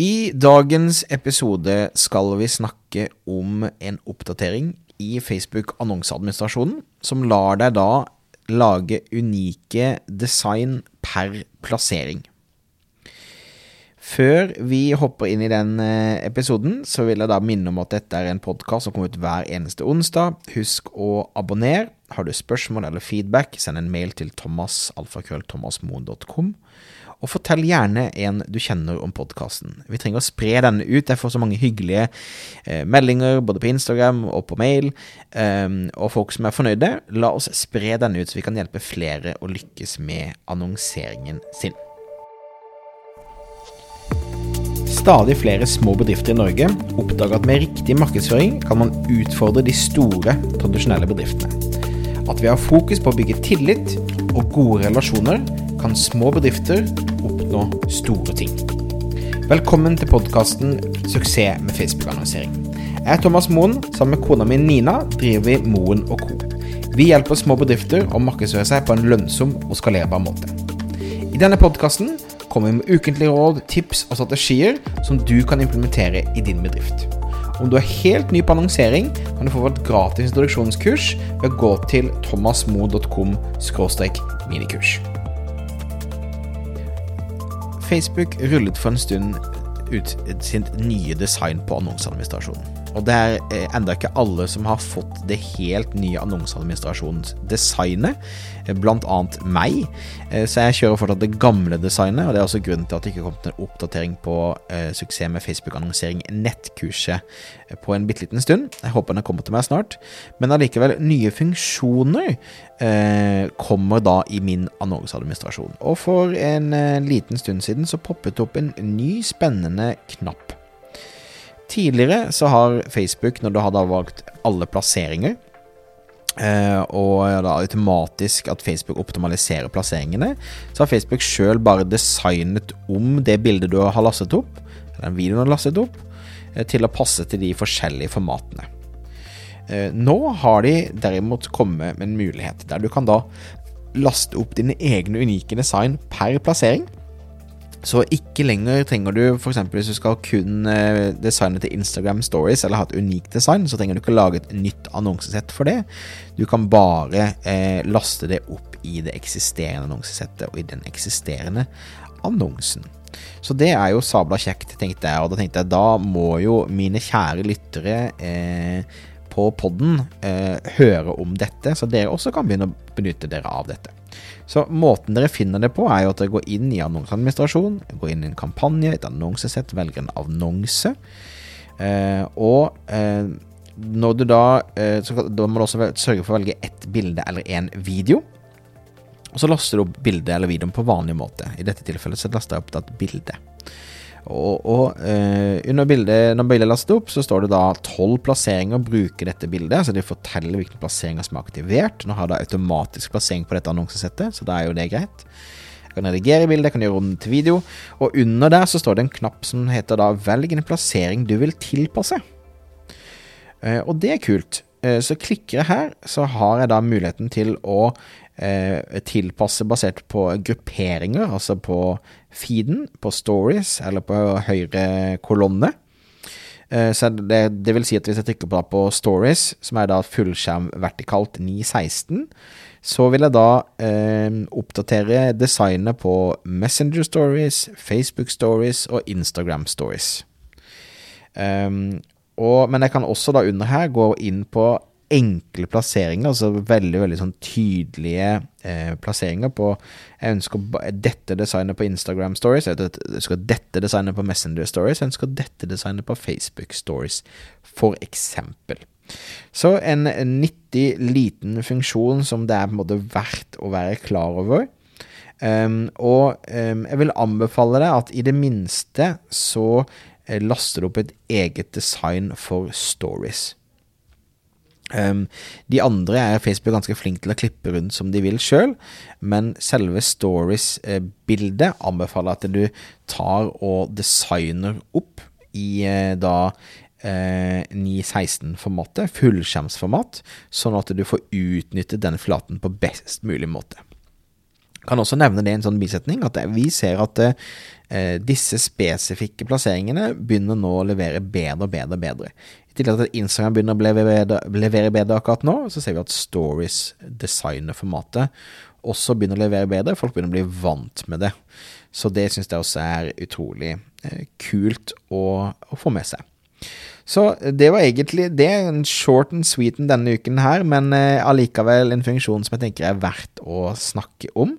I dagens episode skal vi snakke om en oppdatering i Facebook annonseadministrasjonen som lar deg da lage unike design per plassering. Før vi hopper inn i den eh, episoden, så vil jeg da minne om at dette er en podkast som kommer ut hver eneste onsdag. Husk å abonnere. Har du spørsmål eller feedback, send en mail til thomas.alfakrøllthomasmoen.com. Og fortell gjerne en du kjenner om podkasten. Vi trenger å spre denne ut. Jeg får så mange hyggelige eh, meldinger både på Instagram og på mail, Um, og folk som er fornøyde. La oss spre denne ut, så vi kan hjelpe flere å lykkes med annonseringen sin. Stadig flere små bedrifter i Norge oppdager at med riktig markedsføring kan man utfordre de store, tradisjonelle bedriftene. At ved å ha fokus på å bygge tillit og gode relasjoner, kan små bedrifter oppnå store ting. Velkommen til podkasten 'Suksess med Facebook-annonsering'. Jeg er Thomas Moen. Sammen med kona mi Nina driver vi Moen og Co. Vi hjelper små bedrifter å markedsføre seg på en lønnsom og skalerbar måte. I denne podkasten kommer vi med ukentlige råd, tips og strategier som du kan implementere i din bedrift. Om du er helt ny på annonsering, kan du få et gratis introduksjonskurs ved å gå til thomasmo.com minikurs. Facebook rullet for en stund ut sitt nye design på annonseadministrasjonen. Og det er eh, enda ikke alle som har fått det helt nye annonseadministrasjonsdesignet, eh, blant annet meg. Eh, så jeg kjører fortsatt det gamle designet, og det er også grunnen til at det ikke kom til en oppdatering på suksess med Facebook-annonsering, nettkurset, på en bitte liten stund. Jeg håper den kommer til meg snart. Men allikevel, nye funksjoner kommer da i min annonseadministrasjon. Og for en liten stund siden så poppet det opp en ny, spennende knapp. Tidligere så har Facebook, når du hadde valgt alle plasseringer, eh, og da automatisk at Facebook optimaliserer plasseringene, så har Facebook sjøl bare designet om det bildet du har lastet opp, eller den videoen du har lastet opp, eh, til å passe til de forskjellige formatene. Eh, nå har de derimot kommet med en mulighet der du kan da laste opp dine egne unike design per plassering. Så ikke lenger trenger du f.eks. hvis du skal kun eh, designe til Instagram Stories eller ha et unikt design, så trenger du ikke lage et nytt annonsesett for det. Du kan bare eh, laste det opp i det eksisterende annonsesettet og i den eksisterende annonsen. Så det er jo sabla kjekt, tenkte jeg. Og da tenkte jeg da må jo mine kjære lyttere eh, på podden eh, høre om dette, så dere også kan begynne å benytte dere av dette. Så måten dere finner det på, er jo at dere går inn i annonseadministrasjon, går inn i en kampanje, et annonsesett, velger en annonse. Eh, og eh, når du da eh, så, Da må du også sørge for å velge ett bilde eller én video. Og så laster du opp bildet eller videoen på vanlig måte. I dette tilfellet så laster jeg opp et bilde. Og, og eh, under bildet, når bildet er lastet opp, så står det da tolv plasseringer å bruke dette bildet. Så de forteller hvilke plasseringer som er aktivert. Nå har det automatisk plassering på dette annonsesettet, så da er jo det greit. Jeg kan redigere bildet, jeg kan gjøre om til video. Og under der så står det en knapp som heter da 'velg en plassering du vil tilpasse'. Eh, og det er kult. Uh, så klikker jeg her, så har jeg da muligheten til å eh, tilpasse basert på grupperinger, altså på feeden, på stories eller på høyre kolonne. Eh, det, det, vil si at hvis jeg trykker på, på stories, som er da fullskjerm vertikalt 916, så vil jeg da eh, oppdatere designet på Messenger Stories, Facebook Stories og Instagram Stories. Um, og, men jeg kan også da under her gå inn på enkle plasseringer, altså veldig veldig sånn tydelige eh, plasseringer på Jeg ønsker dette designet på Instagram Stories, jeg ønsker dette designet på Messenger Stories, jeg ønsker dette designet på Facebook Stories, for eksempel. Så en, nyttig liten funksjon som det er på en måte verdt å være klar over. Um, og um, jeg vil anbefale deg at i det minste så laster opp et eget design for stories. Um, de andre er Facebook ganske flink til å klippe rundt som de vil sjøl, men selve stories-bildet eh, anbefaler at du tar og designer opp i eh, da eh, 916-formatet, fullskjermsformat, sånn at du får utnyttet den flaten på best mulig måte. Kan også nevne det i en sånn bisetning, at vi ser at eh, disse spesifikke plasseringene begynner nå å levere bedre og bedre og bedre. I tillegg til at Instagram begynner å levere bedre, akkurat nå, så ser vi at Stories designer formatet også begynner å levere bedre. Folk begynner å bli vant med det. Så det syns jeg også er utrolig eh, kult å, å, få med seg. Så det var egentlig Det en short and sweeten denne uken her, men eh, allikevel en funksjon som jeg tenker er verdt å snakke om.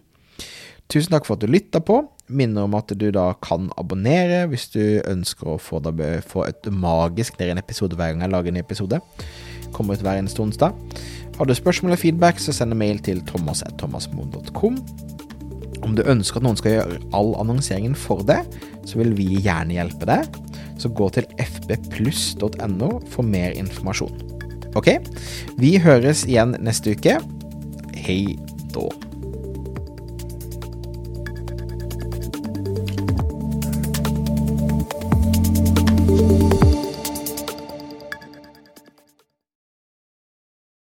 Tusen takk for at du lytta på. Minner om at du da kan abonnere hvis du ønsker å få, da, få automagisk ned en episode hver gang jeg lager en episode. Kommer ut hver eneste onsdag. Har du spørsmål eller feedback, så send en mail til thomas.thomasmoen.com. Om du ønsker at noen skal gjøre all annonseringen for deg, så vil vi gjerne hjelpe deg. Så gå til fbpluss.no for mer informasjon. Ok? Vi høres igjen neste uke. Hei da.